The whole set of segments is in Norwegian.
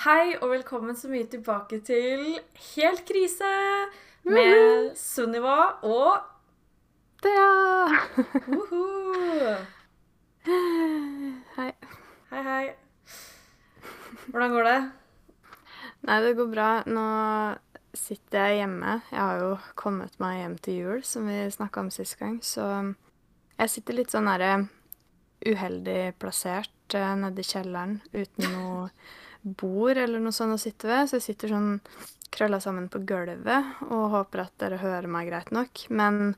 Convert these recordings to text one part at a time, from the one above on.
Hei og velkommen så mye tilbake til Helt krise med Sunniva og Thea! Woho! Hei. Hei, hei. Hvordan går det? Nei, det går bra. Nå sitter jeg hjemme. Jeg har jo kommet meg hjem til jul, som vi snakka om sist gang, så jeg sitter litt sånn derre uheldig plassert nedi nede i kjelleren uten noe bord eller noe sånt å sitte ved, så jeg sitter sånn krølla sammen på gulvet og håper at dere hører meg greit nok. Men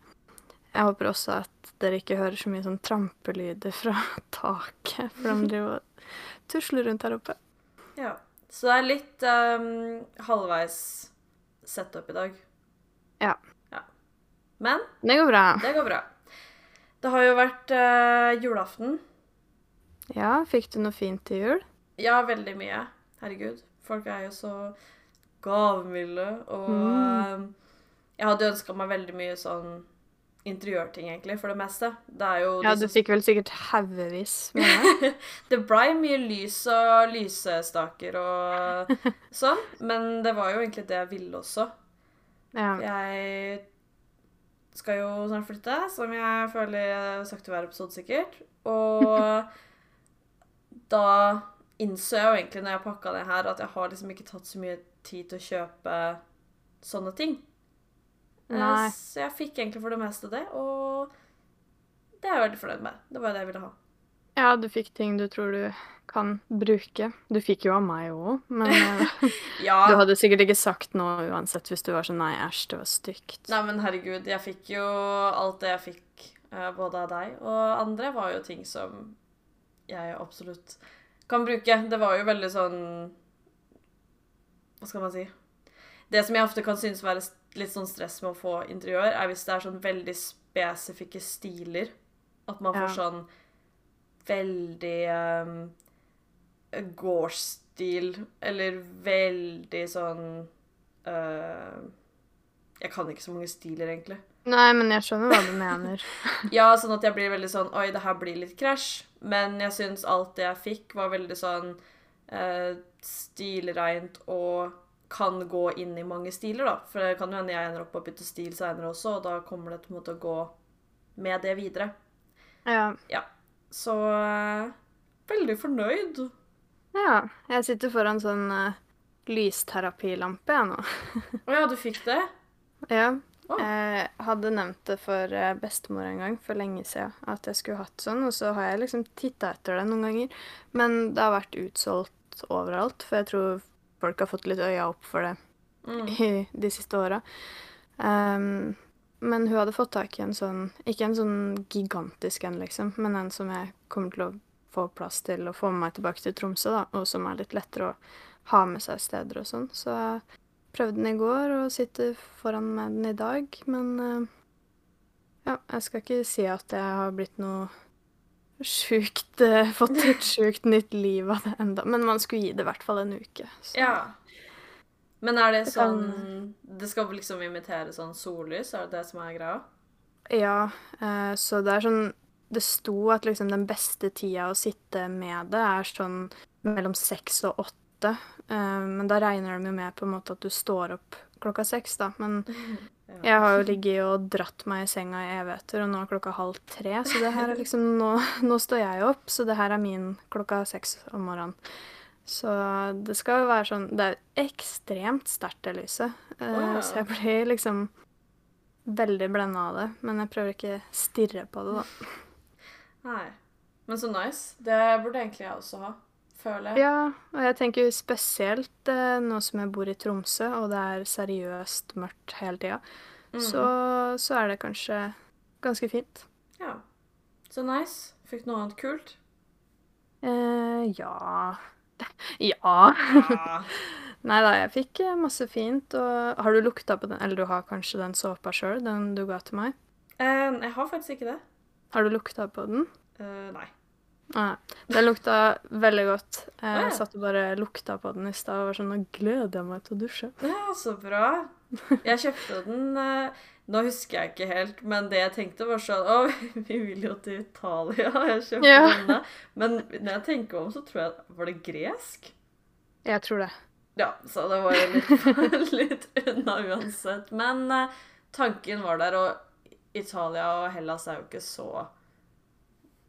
jeg håper også at dere ikke hører så mye sånn trampelyder fra taket, for de driver og tusler rundt her oppe. Ja. Så det er litt um, halvveis setup i dag. Ja. ja. Men Det går bra. det går bra. Det har jo vært uh, julaften. Ja, fikk du noe fint til jul? Ja, veldig mye. Herregud. Folk er jo så gavmilde. Og Mm. eh, jeg hadde ønska meg veldig mye sånn interiørting, egentlig, for det meste. Det er jo Ja, du fikk vel sikkert haugevis med det. Det blei mye lys og lysestaker og sånn, men det var jo egentlig det jeg ville også. Ja. Jeg skal jo snart flytte, som jeg føler jeg har sagt i hver episode sikkert. Og da innså jeg jo egentlig når jeg pakka det her, at jeg har liksom ikke tatt så mye tid til å kjøpe sånne ting. Eh, Nei. Så jeg fikk egentlig for det meste det, og det er jeg veldig fornøyd med. Det var jo det jeg ville ha. ja, du fikk ting du tror du kan bruke. Du fikk jo av meg òg, men eh, Ja, du hadde sikkert ikke sagt noe uansett hvis du var sånn nei, æsj, det var stygt. Nei, men herregud, jeg fikk jo alt det jeg fikk, eh, både av deg og andre, var jo ting som jeg absolutt kan bruke. Det var jo veldig sånn Hva skal man si? Det som jeg ofte kan synes være litt sånn stress med å få interiør, er hvis det er sånn veldig spesifikke stiler. At man får Ja. sånn veldig um, gårdsstil, eller veldig sånn uh, Jeg kan ikke så mange stiler, egentlig. Nei, men jeg skjønner hva du mener. Ja, sånn at jeg blir veldig sånn Oi, det her blir litt krasj. Men jeg syns alt det jeg fikk, var veldig sånn eh, stilreint og kan gå inn i mange stiler, da. For det kan jo hende jeg ender opp på å bytte stil seinere også, og da kommer det på en måte å gå med det videre. Ja. ja. Så eh, veldig fornøyd. ja. Jeg sitter foran sånn uh, lysterapilampe, jeg nå. Å ja, du fikk det? Ja. Å. Jeg hadde nevnt det for eh, bestemor en gang, for lenge siden, at jeg skulle hatt sånn, og så har jeg liksom titta etter det noen ganger. Men det har vært utsolgt overalt, for jeg tror folk har fått litt øya opp for det Mm. i de siste åra. Um, men hun hadde fått tak i en sånn, ikke en sånn gigantisk en, liksom, men en som jeg kommer til å få plass til og få med meg tilbake til Tromsø, da, og som er litt lettere å ha med seg steder og sånn. Så prøvde den i går og sitter foran med den i dag, men eh, ja, jeg skal ikke si at jeg har blitt noe sjukt eh, Fått et sjukt nytt liv av det enda, men man skulle gi det i hvert fall en uke. Så. Ja. Men er det sånn Det skal liksom imitere sånn sollys? Er det det som er greia? Ja, eh, så det er sånn Det sto at liksom den beste tida å sitte med det er sånn mellom seks og åtte. Eh, men da regner de jo med på en måte at du står opp klokka seks, da. Men jeg har jo ligget og dratt meg i senga i evigheter, og nå er klokka halv tre, så det her er liksom Nå, nå står jeg opp, så det her er min klokka seks om morgenen. Så det skal jo være sånn Det er ekstremt sterkt, det lyset. Eh, Wow. Så jeg blir liksom veldig blenda av det. Men jeg prøver ikke stirre på det, da. Nei. Men så nice. Det burde egentlig jeg også ha. Føler jeg. Ja, og jeg tenker spesielt eh, nå som jeg bor i Tromsø, og det er seriøst mørkt hele tida, Mm. så, så er det kanskje ganske fint. Ja. Så nice. Fikk noe annet kult? Eh, ja Ja. Ja. Nei da, jeg fikk eh, masse fint. Og har du lukta på den? Eller du har kanskje den såpa sjøl, den du ga til meg? Eh, jeg har faktisk ikke det. Har du lukta på den? Eh, nei. Nei. Den lukta veldig godt. Jeg Å, ja. Satt og bare lukta på den i stad og var sånn Nå gleder jeg meg til å dusje. Ja, så bra. Jeg kjøpte den eh, Nå husker jeg ikke helt, men det jeg tenkte var sånn Å, vi vil jo til Italia. Jeg kjøpte Ja. denne. Men når jeg tenker om, så tror jeg Var det gresk? Jeg tror det. Ja, så det var jo litt, litt unna uansett. Men eh, tanken var der, og Italia og Hellas er jo ikke så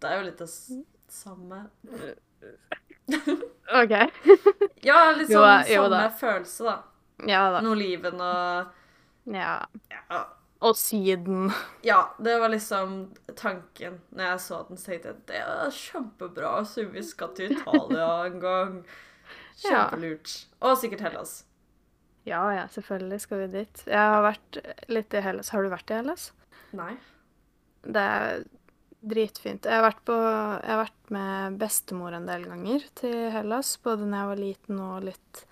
Det er jo litt s- samme OK. Ja, litt sånn jo samme da. følelse, da. Ja da. Noe oliven og Ja. ja. Og Syden. ja, det var liksom tanken når jeg så den. Så tenkte jeg det er kjempebra, så vi skal til Italia en gang. Ja. Kjempelurt. Og sikkert Hellas. Ja ja, selvfølgelig skal vi dit. Jeg har vært litt i Hellas. Har du vært i Hellas? Nei. Det er dritfint. Jeg har vært, på, jeg har vært med bestemor en del ganger til Hellas, både når jeg var liten og litt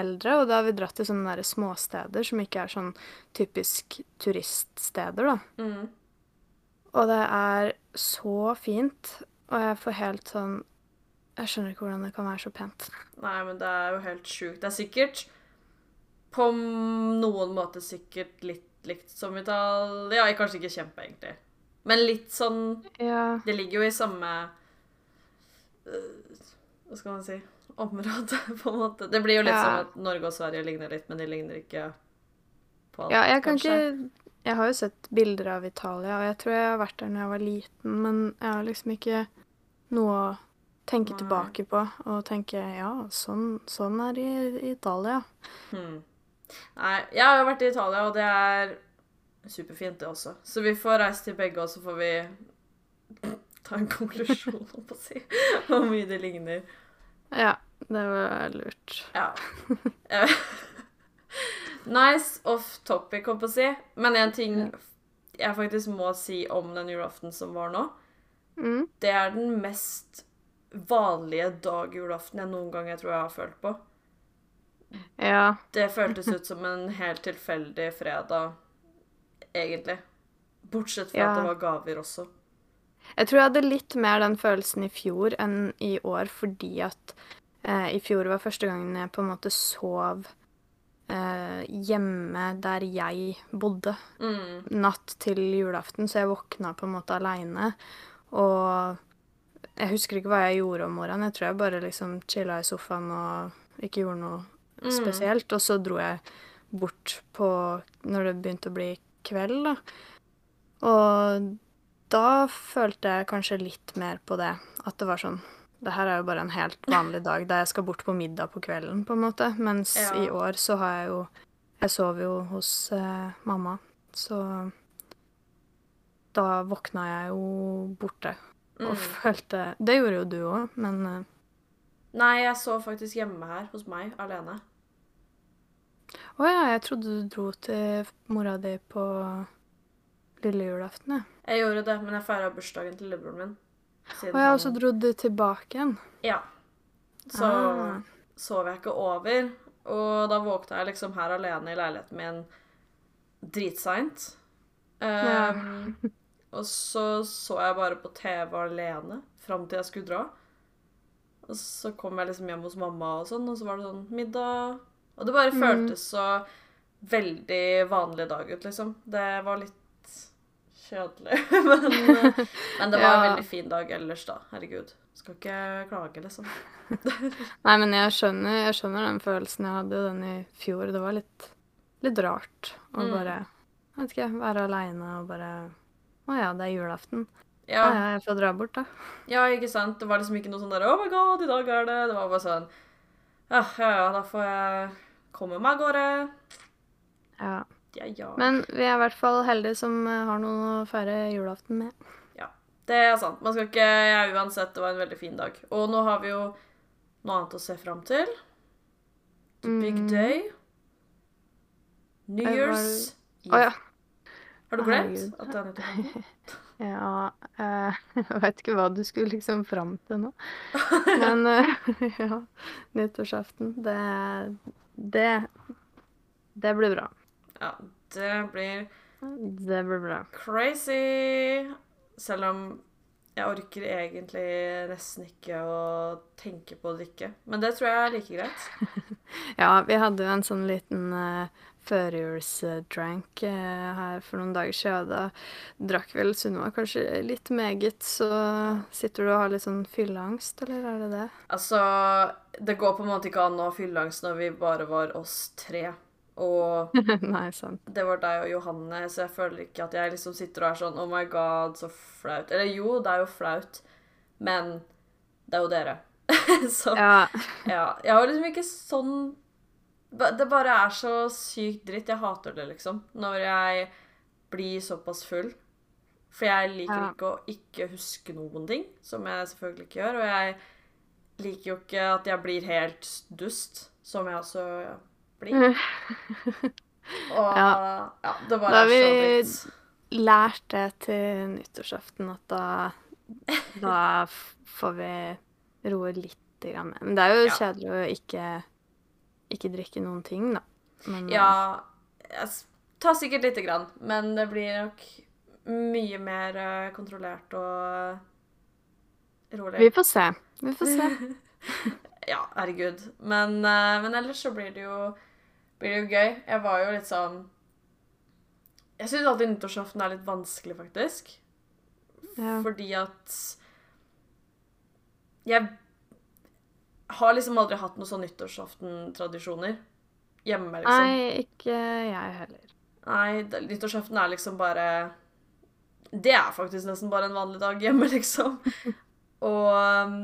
eldre. Og da har vi dratt til sånne der småsteder som ikke er sånn typisk turiststeder, da. Mm. Og det er så fint, og jeg får helt sånn Jeg skjønner ikke hvordan det kan være så pent. Nei, men det er jo helt sjukt. Det er sikkert på noen måte sikkert litt likt som Italia. Ja, kanskje ikke kjempe, egentlig. Men litt sånn Ja. Det ligger jo i samme øh, Hva skal man si område, på en måte. Det blir jo litt Ja. som at Norge og Sverige ligner litt, men de ligner ikke på alt, Ja, jeg kan kanskje. ikke Jeg har jo sett bilder av Italia, og jeg tror jeg har vært der når jeg var liten, men jeg har liksom ikke noe å tenke Nei. tilbake på og tenke ja, sånn, sånn er det i i Italia. Hmm. Nei, jeg har jo vært i Italia, og det er superfint, det også. Så vi får reise til begge, og så får vi ta en konklusjon, holdt på å si, hvor mye det ligner. Ja, det var lurt. Ja. Eh, nice off topic, holdt på å si. Men en ting jeg faktisk må si om den julaften som var nå, Mm. det er den mest vanlige dag julaften jeg noen gang jeg tror jeg har følt på. Ja. Det føltes ut som en helt tilfeldig fredag, egentlig. Bortsett fra Ja. at det var gaver også. Jeg tror jeg hadde litt mer den følelsen i fjor enn i år, fordi at eh, i fjor var første gangen jeg på en måte sov eh, hjemme der jeg bodde. Mm. natt til julaften, så jeg våkna på en måte aleine. Og jeg husker ikke hva jeg gjorde om morgenen. Jeg tror jeg bare liksom chilla i sofaen og ikke gjorde noe Mm. spesielt. Og så dro jeg bort på når det begynte å bli kveld, da. Og da følte jeg kanskje litt mer på det. At det var sånn Det her er jo bare en helt vanlig dag der jeg skal bort på middag på kvelden, på en måte. Mens Ja. i år så har jeg jo Jeg sover jo hos eh, mamma, så da våkna jeg jo borte og Mm. følte Det gjorde jo du òg, men eh, Nei, jeg sov faktisk hjemme her hos meg, alene. Å ja, jeg trodde du dro til mora di på lille julaften, jeg. Jeg gjorde det, men jeg feira bursdagen til lillebroren min. siden jeg også dro du tilbake igjen. Ja. Så Ah. sov jeg ikke over. Og da våkna jeg liksom her alene i leiligheten min dritseint. Ja. Um, og så så jeg bare på TV alene fram til jeg skulle dra. Og så kom jeg liksom hjem hos mamma, og sånn, og så var det sånn middag. Og det bare Mm. føltes så veldig vanlig dag ut, liksom. Det var litt kjedelig. men, men det var en veldig fin dag ellers, da. Herregud. Skal ikke klage, liksom. Nei, men jeg skjønner, jeg skjønner den følelsen. Jeg hadde jo den i fjor. Det var litt, litt rart å Mm. bare jeg vet ikke, være aleine og bare Å ja, det er julaften. Ja. Ja, ja, jeg får dra bort, da. Ja, ikke sant? Det var liksom ikke noe sånn der Oh my god, i dag er det Det var bare sånn Ja, ja, ja, da får jeg komme meg av gårde. Ja. Ja, ja. Men vi er i hvert fall heldige som eh, har noen å feire julaften med. Ja, Det er sant. Man skal ikke Ja, uansett, det var en veldig fin dag. Og nå har vi jo noe annet å se fram til. The big Mm. day. New Eh, var Year's Å ja. Har du glemt at det er nyttårsaften? Ja, eh, jeg vet ikke hva du skulle liksom fram til nå. Men ja, nyttårsaften, det, det Det blir bra. Ja, det blir Det blir bra. crazy. Selv om jeg orker egentlig nesten ikke å tenke på å drikke. Men det tror jeg er like greit. Ja, vi hadde jo en sånn liten eh, førjulsdrank eh, her for noen dager siden. Da drakk vel Sunniva kanskje litt meget, så sitter du og har litt sånn fylleangst, eller er det det? Altså, det går på en måte ikke an å ha fylleangst når vi bare var oss tre. Og Nei, det var deg og Johanne, så jeg føler ikke at jeg liksom sitter og er sånn Oh my god, så flaut. Eller jo, det er jo flaut, men det er jo dere. så Ja. ja. Jeg har liksom ikke sånn Det bare er så sykt dritt. Jeg hater det, liksom. Når jeg blir såpass full. For jeg liker Ja. ikke å ikke huske noen ting, som jeg selvfølgelig ikke gjør. Og jeg liker jo ikke at jeg blir helt dust, som jeg også blir. Og ja, Ja. det Da bare har så vi- Lært det til nyttårsaften at da, da får vi roe litt grann. Men det er jo Ja. kjedelig å ikke, ikke drikke noen ting, da. Men, eh, Ja, jeg tar sikkert lite grann, men det blir nok mye mer eh, kontrollert og rolig. Vi får se. Vi får se. Ja, herregud. Men, eh, men ellers så blir det jo blir det jo gøy. Jeg var jo litt sånn Jeg syns alltid nyttårsaften er litt vanskelig, faktisk. Ja. Fordi at Jeg har liksom aldri hatt noen sånn nyttårsaften-tradisjoner hjemme, liksom. Nei, ikke jeg heller. Nei, det- nyttårsaften er liksom bare Det er faktisk nesten bare en vanlig dag hjemme, liksom. Og um,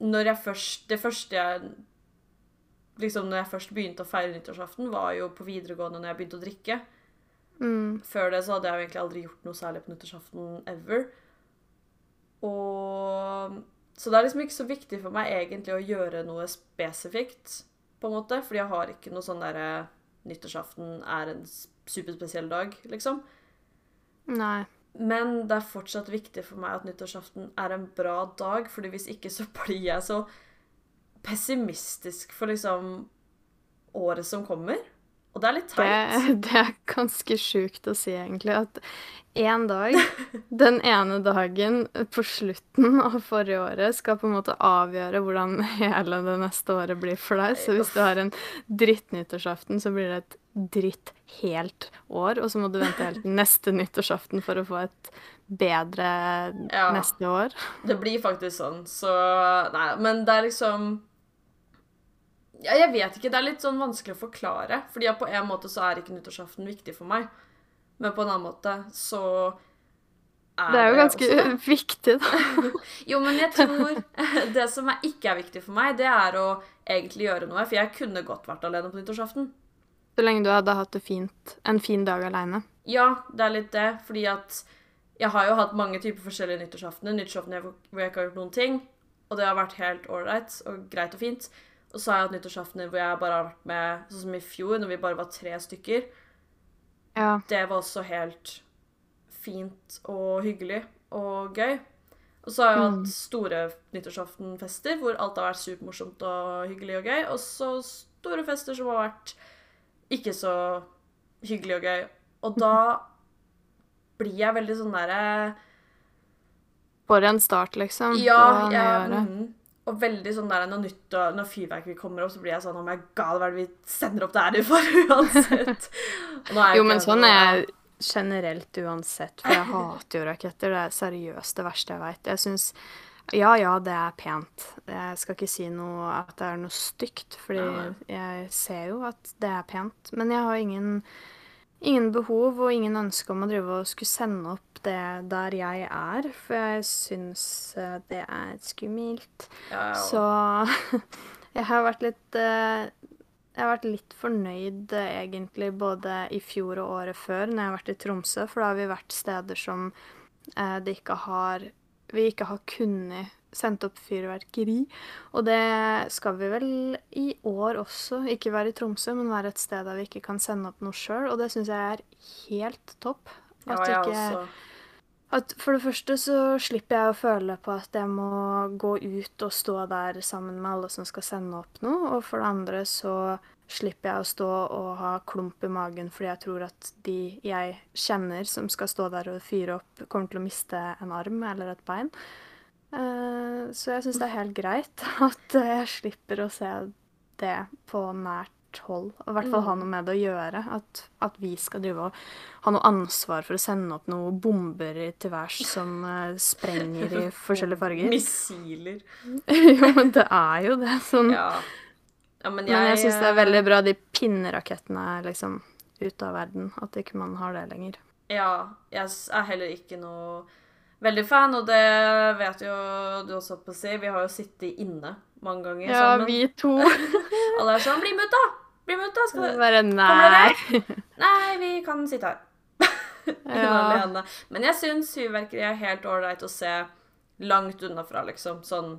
når jeg først Det første jeg Liksom når jeg først begynte å feire nyttårsaften, var jo på videregående når jeg begynte å drikke. Mm. Før det så hadde jeg jo egentlig aldri gjort noe særlig på nyttårsaften ever. Og Så det er liksom ikke så viktig for meg egentlig å gjøre noe spesifikt, på en måte. Fordi jeg har ikke noe sånn derre Nyttårsaften er en superspesiell dag, liksom. Nei. Men det er fortsatt viktig for meg at nyttårsaften er en bra dag, fordi hvis ikke så blir jeg så pessimistisk for liksom året som kommer. Og det er litt teit. det er ganske sjukt å si, egentlig. At én dag, den ene dagen på slutten av forrige året, skal på en måte avgjøre hvordan hele det neste året blir for deg. Så hvis du har en dritt-nyttårsaften, så blir det et dritt helt år. Og så må du vente helt neste nyttårsaften for å få et bedre Ja. neste år. Det blir faktisk sånn, så Nei, men det er liksom ja, Jeg vet ikke. Det er litt sånn vanskelig å forklare. Fordi på en måte så er ikke nyttårsaften viktig for meg. Men på en annen måte så er Det er jo ganske det. viktig, da. Jo, men jeg tror Det som er ikke er viktig for meg, det er å egentlig gjøre noe. For jeg kunne godt vært alene på nyttårsaften. Så lenge du hadde hatt det fint, en fin dag aleine. Ja, det er litt det. Fordi at jeg har jo hatt mange typer forskjellige nyttårsaftener. Nyttårsaftener hvor jeg ikke har gjort noen ting. Og det har vært helt ålreit og greit og fint. Og så har jeg hatt nyttårsaftener hvor jeg bare har vært med, sånn som i fjor, når vi bare var tre stykker. Ja. Det var også helt fint og hyggelig og gøy. Og så har jeg Mm. hatt store nyttårsaftenfester hvor alt har vært supermorsomt og hyggelig og gøy. Og så store fester som har vært ikke så hyggelig og gøy. Og da blir jeg veldig sånn derre For en start, liksom. Ja, jeg, mm, og veldig sånn der når, nytt, når fyrverkeri kommer opp, så blir jeg sånn Oh my god, hva er det vi sender opp det her for uansett? Jo, men en sånn sånn- er jeg generelt uansett, for jeg hater jo raketter. Det er seriøst det verste jeg veit. Jeg syns Ja, ja, det er pent. Jeg skal ikke si noe at det er noe stygt, fordi jeg ser jo at det er pent. Men jeg har ingen, ingen behov og ingen ønske om å drive og skulle sende opp det der jeg er, for jeg syns eh, det er skummelt. Ja, ja, Så jeg har vært litt eh, Jeg har vært litt fornøyd eh, egentlig både i fjor og året før når jeg har vært i Tromsø, for da har vi vært steder som det ikke har Vi ikke har kunnet sendt opp fyrverkeri. Og det skal vi vel i år også. Ikke være i Tromsø, men være et sted der vi ikke kan sende opp noe sjøl. Og det syns jeg er helt topp. ja, At jeg ikke også. at for det første så slipper jeg å føle på at jeg må gå ut og stå der sammen med alle som skal sende opp noe. Og for det andre så slipper jeg å stå og ha klump i magen fordi jeg tror at de jeg kjenner som skal stå der og fyre opp, kommer til å miste en arm eller et bein. Eh, Så jeg syns det er helt greit at jeg slipper å se det på nært hold. Og i hvert fall ha noe med det å gjøre. At, at vi skal drive og ha noe ansvar for å sende opp noen bomber til værs som eh, sprenger i forskjellige farger. Missiler. jo, men det er jo det. Sånn. Ja. ja men jeg, Men jeg syns det er eh, veldig bra de pinnerakettene er liksom ute av verden. At ikke man har det lenger. Ja, jeg er heller ikke noe veldig fan, og det vet jo du også på å si. Vi har jo sittet inne mange ganger Ja, sammen. vi to. Alle er sånn 'Bli med ut, da!' Bli med ut, da! Skal du Bare nei. Nei, vi kan sitte her. Ja. Men jeg syns fyrverkeri er helt ålreit å se langt unna fra, liksom. Sånn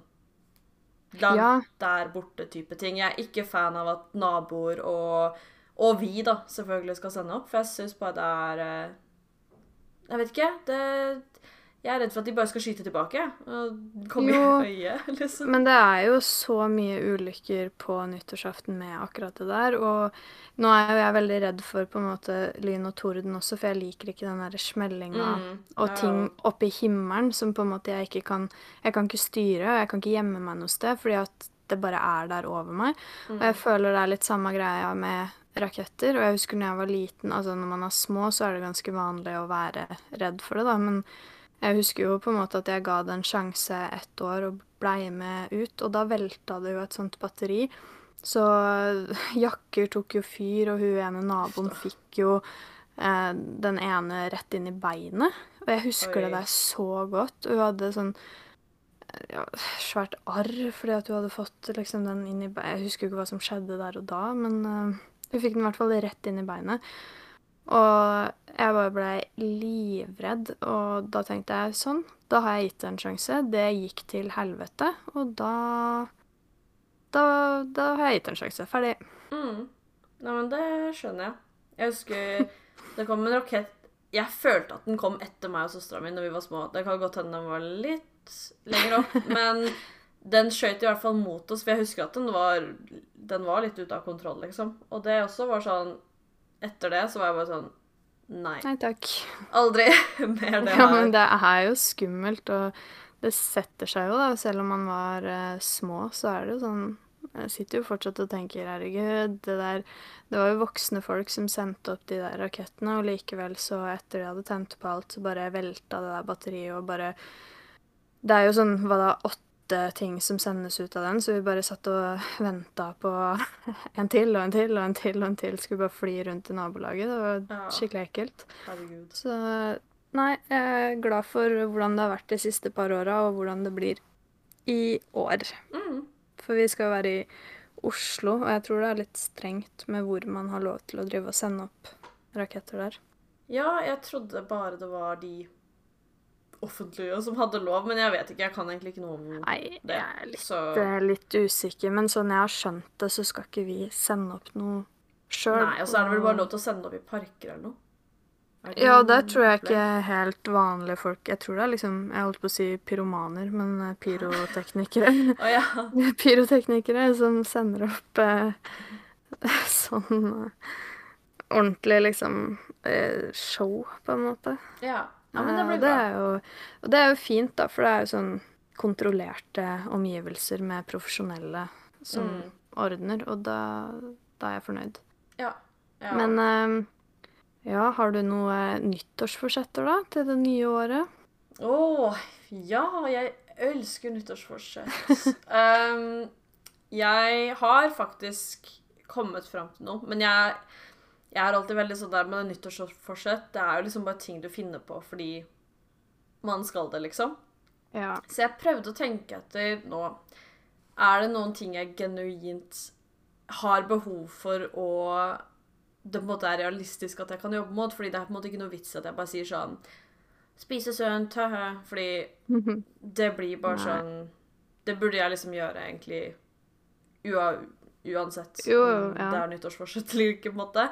langt Ja. der borte-type ting. Jeg er ikke fan av at naboer og, og vi, da, selvfølgelig skal sende opp, for jeg syns bare det er eh, Jeg vet ikke. Det Jeg er redd for at de bare skal skyte tilbake. Og komme Jo. i øyet, liksom. Men det er jo så mye ulykker på nyttårsaften med akkurat det der. Og nå er jo jeg veldig redd for på en måte lyn og torden også, for jeg liker ikke den der smellinga Mm, og ja. ting oppe i himmelen som på en måte jeg ikke kan Jeg kan ikke styre, og jeg kan ikke gjemme meg noe sted, fordi at det bare er der over meg. Og Mm. jeg føler det er litt samme greia med raketter. Og jeg husker når jeg var liten, altså når man er små, så er det ganske vanlig å være redd for det, da. Men jeg husker jo på en måte at jeg ga det en sjanse ett år og blei med ut, og da velta det jo et sånt batteri. Så jakker tok jo fyr, og hun ene naboen fikk jo eh, den ene rett inn i beinet. Og jeg husker Oi. det der så godt. Hun hadde sånn ja, svært arr fordi at hun hadde fått liksom den inn i beinet. Jeg husker jo ikke hva som skjedde der og da, men eh, hun fikk den i hvert fall rett inn i beinet. Og jeg bare blei livredd, og da tenkte jeg sånn, da har jeg gitt det en sjanse. Det gikk til helvete, og da Da, da har jeg gitt det en sjanse. Ferdig. Mm. Nei, men det skjønner jeg. Jeg husker det kom en rakett Jeg følte at den kom etter meg og søstera mi når vi var små. Det kan godt hende den var litt lenger opp, men den skjøt i hvert fall mot oss. For jeg husker at den var, den var litt ute av kontroll, liksom. Og det også var sånn Etter det så var jeg bare sånn Nei. Nei takk. Aldri mer det Ja, men det er jo skummelt, og det setter seg jo, da. Selv om man var uh, små, så er det jo sånn Jeg sitter jo fortsatt og tenker herregud, det der Det var jo voksne folk som sendte opp de der rakettene, og likevel så, etter de hadde tent på alt, så bare velta det der batteriet og bare Det er jo sånn, hva da, åtte ting som sendes ut av den, så vi bare satt og venta på en til og en til og en til og en til. Skulle bare fly rundt i nabolaget. Det var skikkelig ekkelt. Herregud. Så nei, jeg er glad for hvordan det har vært de siste par åra, og hvordan det blir i år. Mm. For vi skal være i Oslo, og jeg tror det er litt strengt med hvor man har lov til å drive og sende opp raketter der. Ja, jeg trodde bare det var de offentlige som hadde lov, men jeg vet ikke. Jeg kan egentlig ikke noe om Nei, det. jeg er litt, Så er litt usikker, men sånn jeg har skjønt det, så skal ikke vi sende opp noe sjøl. Nei, og så er det vel bare lov til å sende opp i parker eller noe. Det Ja, det tror jeg ikke helt vanlige folk Jeg tror det er liksom Jeg holdt på å si pyromaner, men eh, pyroteknikere. oh, ja. pyroteknikere som sender opp eh, sånn eh, ordentlig liksom eh, show, på en måte. ja. Ja, men det Eh, blir bra. det jo, og det er jo fint, da, for det er jo sånn kontrollerte omgivelser med profesjonelle som Mm. ordner, og da, da er jeg fornøyd. Ja. ja. Men eh, ja, har du noe nyttårsforsetter da, til det nye året? Å, ja, jeg elsker nyttårsforsett. um, jeg har faktisk kommet fram til noe, men jeg, jeg er alltid veldig sånn der med nyttårsforsett. Det er jo liksom bare ting du finner på fordi man skal det, liksom. Ja. Så jeg prøvde å tenke etter nå. Er det noen ting jeg genuint har behov for å det på en måte er realistisk at jeg kan jobbe mot? Fordi det er på en måte ikke noe vits at jeg bare sier sånn Spise sunt, hø-hø. Fordi det blir bare Nei. sånn Det burde jeg liksom gjøre egentlig ua, uansett Jo, om ja. det er nyttårsforsett eller ikke, på en måte.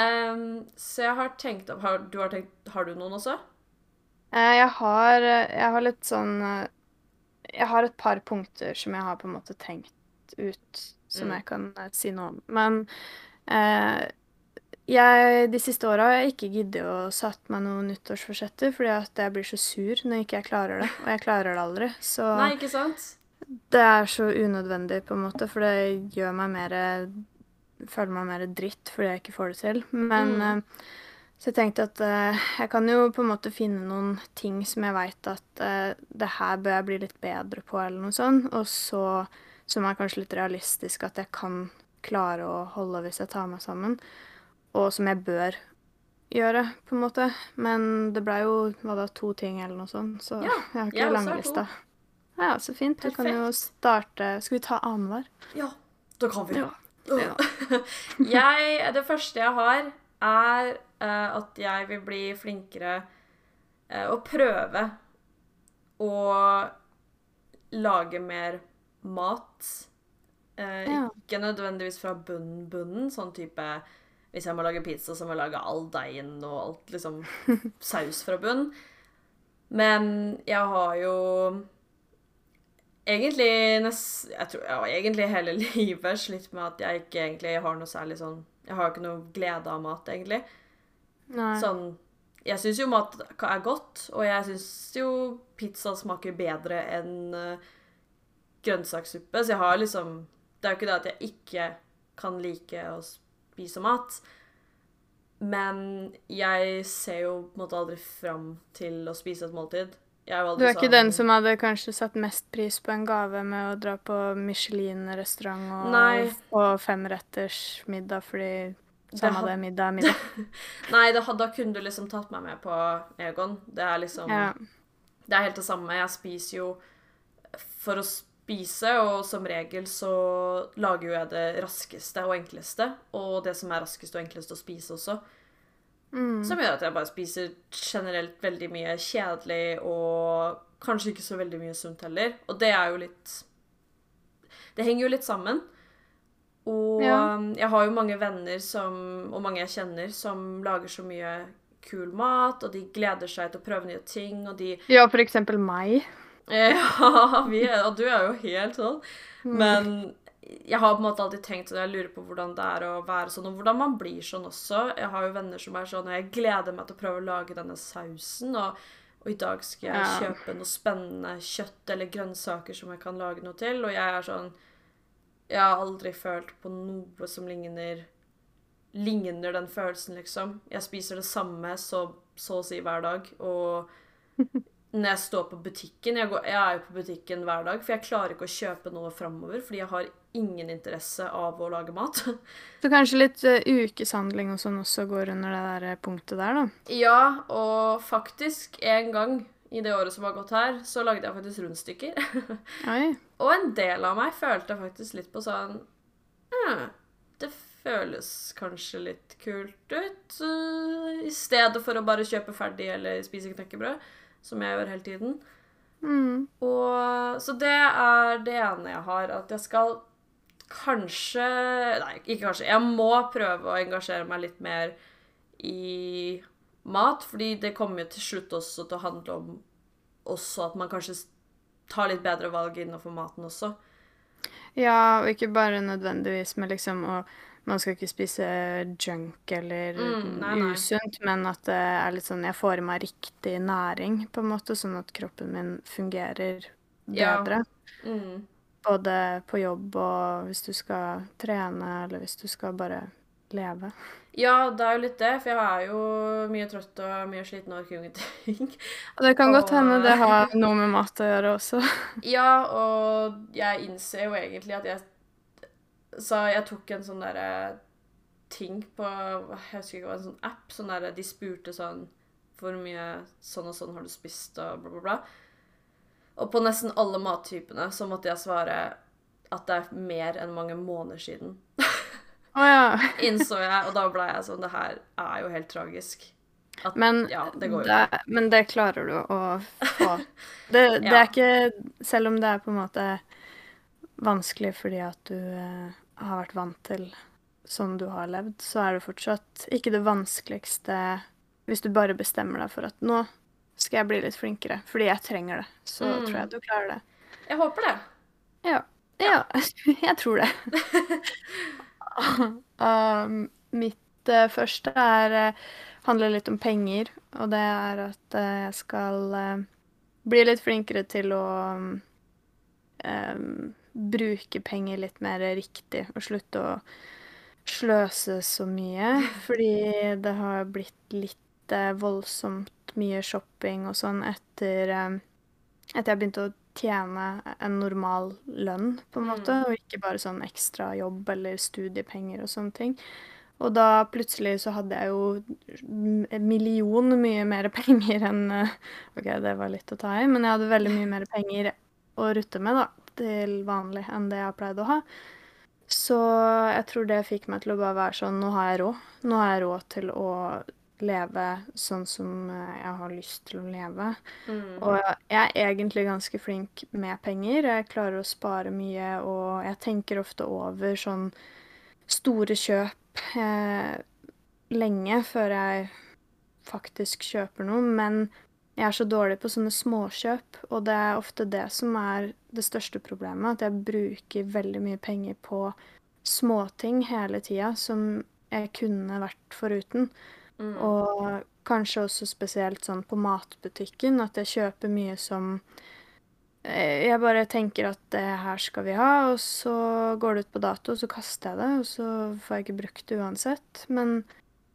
Ehm, så jeg har tenkt opp har, du har, tenkt, har du noen også? Eh, Jeg har, jeg har litt sånn eh, Jeg har et par punkter som jeg har på en måte tenkt ut, som Mm. jeg kan eh, si noe om. Men eh, jeg, de siste åra har jeg ikke giddet å satt meg noen nyttårsforsetter, fordi at jeg blir så sur når ikke jeg klarer det. Og jeg klarer det aldri. Så Nei, ikke sant? det er så unødvendig, på en måte, for det gjør meg mer føler meg mer dritt fordi jeg ikke får det til. Men Mm. eh, Så jeg tenkte at uh, jeg kan jo på en måte finne noen ting som jeg veit at uh, det her bør jeg bli litt bedre på, eller noe sånt. Og så som er kanskje litt realistisk at jeg kan klare å holde hvis jeg tar meg sammen. Og som jeg bør gjøre, på en måte. Men det blei jo hva da, to ting eller noe sånt, så Ja, jeg har ikke ja, langlista. Ja, så fint. Du kan jo Perfekt. starte Skal vi ta annenhver? Ja, da kan vi. Ja. Ja. jeg, det første jeg har, er uh, at jeg vil bli flinkere uh, å prøve å lage mer mat. Uh, Ja. Ikke nødvendigvis fra bunnen, bunnen, sånn type Hvis jeg må lage pizza, så må jeg lage all deigen og alt liksom saus fra bunn. Men jeg har jo egentlig nest, jeg tror, ja, egentlig hele livet slitt med at jeg ikke egentlig har noe særlig sånn Jeg har ikke noe glede av mat, egentlig. Nei. Sånn Jeg syns jo mat er godt, og jeg syns jo pizza smaker bedre enn uh, grønnsakssuppe, så jeg har liksom Det er jo ikke det at jeg ikke kan like å spise mat. Men jeg ser jo på en måte aldri fram til å spise et måltid. Du er ikke sånn- den som hadde kanskje satt mest pris på en gave med å dra på Michelin-restaurant og Nei. få femretters middag fordi Det samme had- det, middag er middag. Nei, det, had- da kunne du liksom tatt meg med på Egon. Det er liksom Ja. Det er helt det samme. Jeg spiser jo for å spise, og som regel så lager jo jeg det raskeste og enkleste. Og det som er raskest og enklest å spise også. Mm. Som gjør at jeg bare spiser generelt veldig mye kjedelig og kanskje ikke så veldig mye sunt heller. Og det er jo litt Det henger jo litt sammen. Og Ja. jeg har jo mange venner som, og mange jeg kjenner som lager så mye kul mat, og de gleder seg til å prøve nye ting, og de ja, for eksempel meg. Ja, vi er, og du er jo helt sånn. Mm. Men jeg har på en måte alltid tenkt, sånn, jeg lurer på hvordan det er å være sånn, og hvordan man blir sånn også. Jeg har jo venner som er sånn, og jeg gleder meg til å prøve å lage denne sausen, og, og i dag skal jeg Ja. kjøpe noe spennende kjøtt eller grønnsaker som jeg kan lage noe til, og jeg er sånn Jeg har aldri følt på noe som ligner Ligner den følelsen, liksom. Jeg spiser det samme så, så å si hver dag, og når jeg står på butikken jeg, går, jeg er jo på butikken hver dag, for jeg klarer ikke å kjøpe noe framover, fordi jeg har ingen interesse av å lage mat. Så kanskje litt uh, ukeshandling og sånn også går under det der punktet der, da. ja, og faktisk, en gang i det året som har gått her, så lagde jeg faktisk rundstykker. Og en del av meg følte faktisk litt på sånn «Hm, Det føles kanskje litt kult ut. Uh, I stedet for å bare kjøpe ferdig eller spise knekkebrød, som jeg gjør hele tiden. Mm. Og, så det er det ene jeg har. At jeg skal kanskje Nei, ikke kanskje. Jeg må prøve å engasjere meg litt mer i mat. Fordi det kommer jo til slutt også til å handle om også at man kanskje tar litt bedre valg innenfor maten også. Ja, og ikke bare nødvendigvis med liksom å Man skal ikke spise junk eller Mm, nei, nei. usunt, men at det er litt sånn Jeg får i meg riktig næring, på en måte, sånn at kroppen min fungerer Ja. bedre. Mm. Både på jobb og hvis du skal trene, eller hvis du skal bare leve. Ja, det er jo litt det, for jeg er jo mye trøtt og mye sliten og orker jo ingenting. Det kan godt Og- hende det har noe med mat å gjøre også. Ja, og jeg innser jo egentlig at jeg Så jeg tok en sånn derre ting på Jeg husker ikke hva, en sånn app. Sånn der, De spurte sånn Hvor mye sånn og sånn har du spist, og bla, bla, bla. Og på nesten alle mattypene så måtte jeg svare at det er mer enn mange måneder siden. Å ja. Innså jeg, og da ble jeg sånn Det her er jo helt tragisk. At, Men ja, det går jo det, men det klarer du å få. Det, det er ikke Selv om det er på en måte vanskelig fordi at du eh, har vært vant til sånn du har levd, så er det fortsatt ikke det vanskeligste hvis du bare bestemmer deg for at nå skal jeg bli litt flinkere, fordi jeg trenger det. Så Mm. tror jeg du klarer det. Jeg håper det. Ja. Ja, jeg tror det. um, mitt uh, første er uh, handler litt om penger, og det er at uh, jeg skal bli litt flinkere til å um, bruke penger litt mer riktig, og slutte å sløse så mye, fordi det har blitt litt eh, voldsomt mye shopping og sånn etter eh, etter jeg begynte å tjene en normal lønn, på en måte, Mm. og ikke bare sånn ekstra jobb eller studiepenger og sånne ting. Og da plutselig så hadde jeg jo en million mye mer penger enn eh, OK, det var litt å ta i, men jeg hadde veldig mye mer penger å rutte med, da, til vanlig enn det jeg pleide å ha. Så jeg tror det fikk meg til å bare være sånn Nå har jeg råd. Nå har jeg råd til å leve sånn som eh, jeg har lyst til å leve. Mm. Og jeg er egentlig ganske flink med penger. Jeg klarer å spare mye, og jeg tenker ofte over sånn store kjøp eh, lenge før jeg faktisk kjøper noe. Men jeg er så dårlig på sånne småkjøp, og det er ofte det som er det største problemet. At jeg bruker veldig mye penger på småting hele tida som jeg kunne vært foruten. Mm. Og kanskje også spesielt sånn på matbutikken, at jeg kjøper mye som eh, Jeg bare tenker at det her skal vi ha, og så går det ut på dato, og så kaster jeg det, og så får jeg ikke brukt det uansett. Men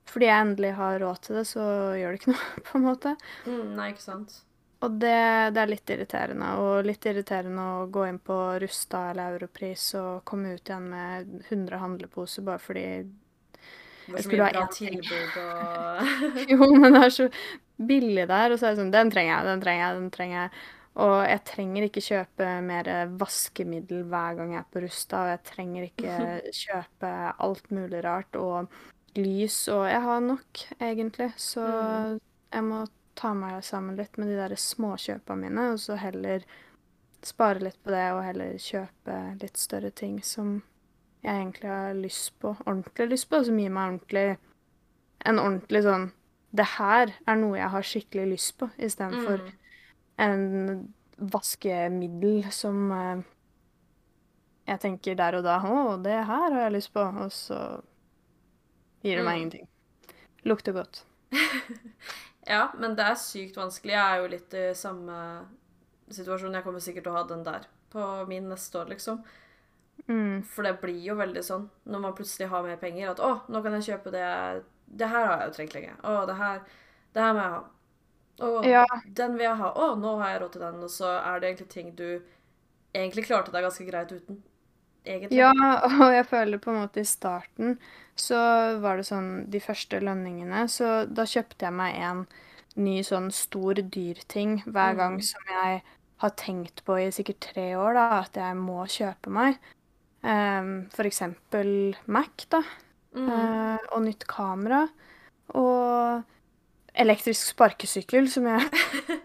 fordi jeg endelig har råd til det, så gjør det ikke noe, på en måte. Mm, nei, ikke sant. Og det, det er litt irriterende. Og litt irriterende å gå inn på Rusta eller Europris og komme ut igjen med 100 handleposer bare fordi Jeg skulle ha én tilbud og Jo, men det er så billig der, og så er det sånn Den trenger jeg, den trenger jeg, den trenger jeg. Og jeg trenger ikke kjøpe mer vaskemiddel hver gang jeg er på Rusta, og jeg trenger ikke kjøpe alt mulig rart og lys, og jeg har nok, egentlig. Så Mm. jeg må ta meg sammen litt med de der småkjøpa mine, og så heller spare litt på det, og heller kjøpe litt større ting som jeg egentlig har lyst på, ordentlig lyst på, som gir meg ordentlig en ordentlig sånn Det her er noe jeg har skikkelig lyst på, istedenfor Mm. en vaskemiddel som eh, jeg tenker der og da Å, det her har jeg lyst på. Og så gir det meg Mm. ingenting. Lukter godt. Ja, men det er sykt vanskelig. Jeg er jo litt i samme situasjon. Jeg kommer sikkert til å ha den der på min neste år, liksom. Mm. For det blir jo veldig sånn når man plutselig har mer penger, at 'Å, nå kan jeg kjøpe det Det her har jeg jo trengt lenge. Å, det her Det her må jeg ha. Å, Ja. den vil jeg ha. Å, nå har jeg råd til den. Og så er det egentlig ting du egentlig klarte deg ganske greit uten. Egentlig. Ja, og jeg føler på en måte i starten så var det sånn de første lønningene, så da kjøpte jeg meg en ny sånn stor dyrting hver gang Mhm. som jeg har tenkt på i sikkert tre år, da, at jeg må kjøpe meg. Um, for eksempel Mac, da, Mm. Uh, og nytt kamera, og elektrisk sparkesykkel, som jeg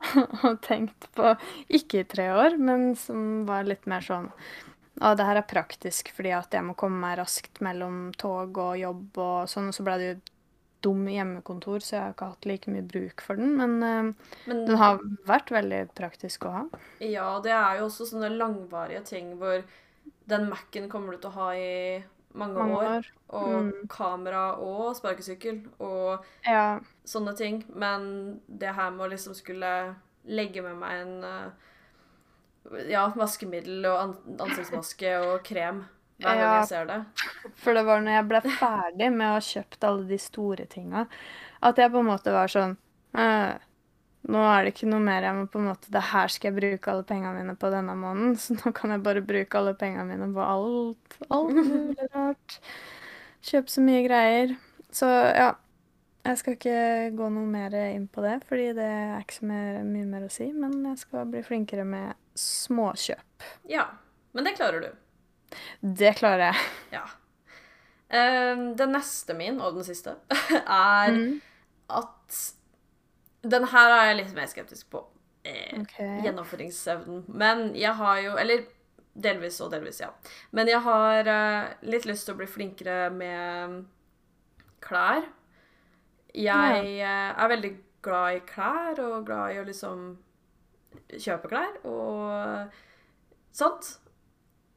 har tenkt på ikke i tre år, men som var litt mer sånn Å, det her er praktisk fordi at jeg må komme meg raskt mellom tog og jobb og sånn, og så ble det jo dum hjemmekontor, så jeg har ikke hatt like mye bruk for den, men eh, Men den har vært veldig praktisk å ha. ja, det er jo også sånne langvarige ting hvor den Mac-en kommer du til å ha i mange, Mange år. år. Og Mm. kamera og sparkesykkel og Ja. sånne ting. Men det her med å liksom skulle legge med meg en eh, ja, vaskemiddel og an ansiktsmaske og krem hver gang Ja. jeg ser det. For det var når jeg ble ferdig med å ha kjøpt alle de store tinga, at jeg på en måte var sånn «Øh, Nå er det ikke noe mer jeg må på en måte Det her skal jeg bruke alle pengene mine på denne måneden, så nå kan jeg bare bruke alle pengene mine på alt, alt mulig rart. Kjøpe så mye greier. Så ja. Jeg skal ikke gå noe mer inn på det, fordi det er ikke så mye mer å si. Men jeg skal bli flinkere med småkjøp. Ja. Men det klarer du. Det klarer jeg. Ja. Eh, den neste min, og den siste, er Mm. at Den her er jeg litt mer skeptisk på. Okay. Gjennomføringsevnen. Men jeg har jo Eller delvis og delvis, ja. Men jeg har eh, litt lyst til å bli flinkere med klær. Jeg eh, er veldig glad i klær og glad i å liksom kjøpe klær og sånt.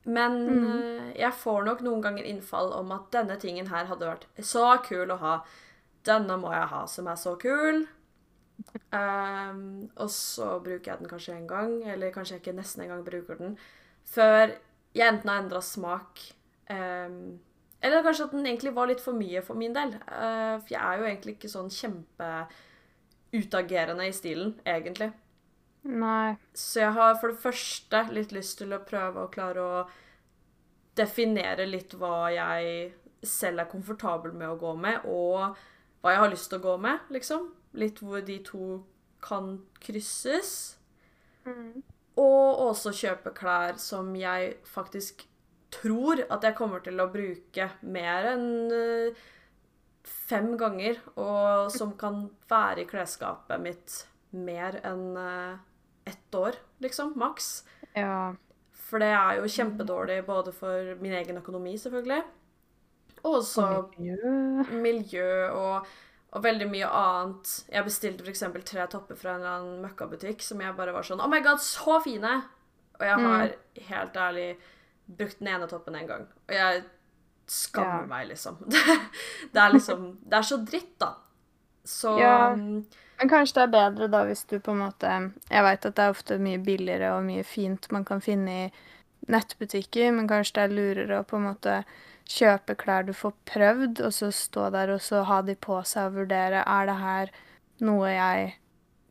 Men Mhm. eh, jeg får nok noen ganger innfall om at denne tingen her hadde vært så kul å ha. Denne må jeg ha, som er så kul. Um, og så bruker jeg den kanskje en gang, eller kanskje jeg ikke nesten en gang bruker den, før jeg enten har endra smak ehm, Eller kanskje at den egentlig var litt for mye for min del. Uh, for jeg er jo egentlig ikke sånn kjempeutagerende i stilen, egentlig. Nei. Så jeg har for det første litt lyst til å prøve å klare å definere litt hva jeg selv er komfortabel med å gå med, og hva jeg har lyst til å gå med, liksom. Litt hvor de to kan krysses. Og også kjøpe klær som jeg faktisk tror at jeg kommer til å bruke mer enn eh, fem ganger, og som kan være i klesskapet mitt mer enn eh, ett år, liksom, maks. Ja. For det er jo kjempedårlig både for min egen økonomi, selvfølgelig, og også miljø. miljø og, og veldig mye annet. Jeg bestilte f.eks. tre topper fra en eller annen møkkabutikk som jeg bare var sånn Oh my god, så fine! Og jeg har helt ærlig brukt den ene toppen én gang. Og jeg skammer Ja. meg, liksom. Det er liksom Det er så dritt, da. Så Ja. mm, Men kanskje det er bedre da hvis du på en måte Jeg veit at det er ofte mye billigere og mye fint man kan finne i nettbutikker, men kanskje det er lurere å på en måte kjøpe klær du får prøvd, og så stå der og så ha de på seg og vurdere er det her noe jeg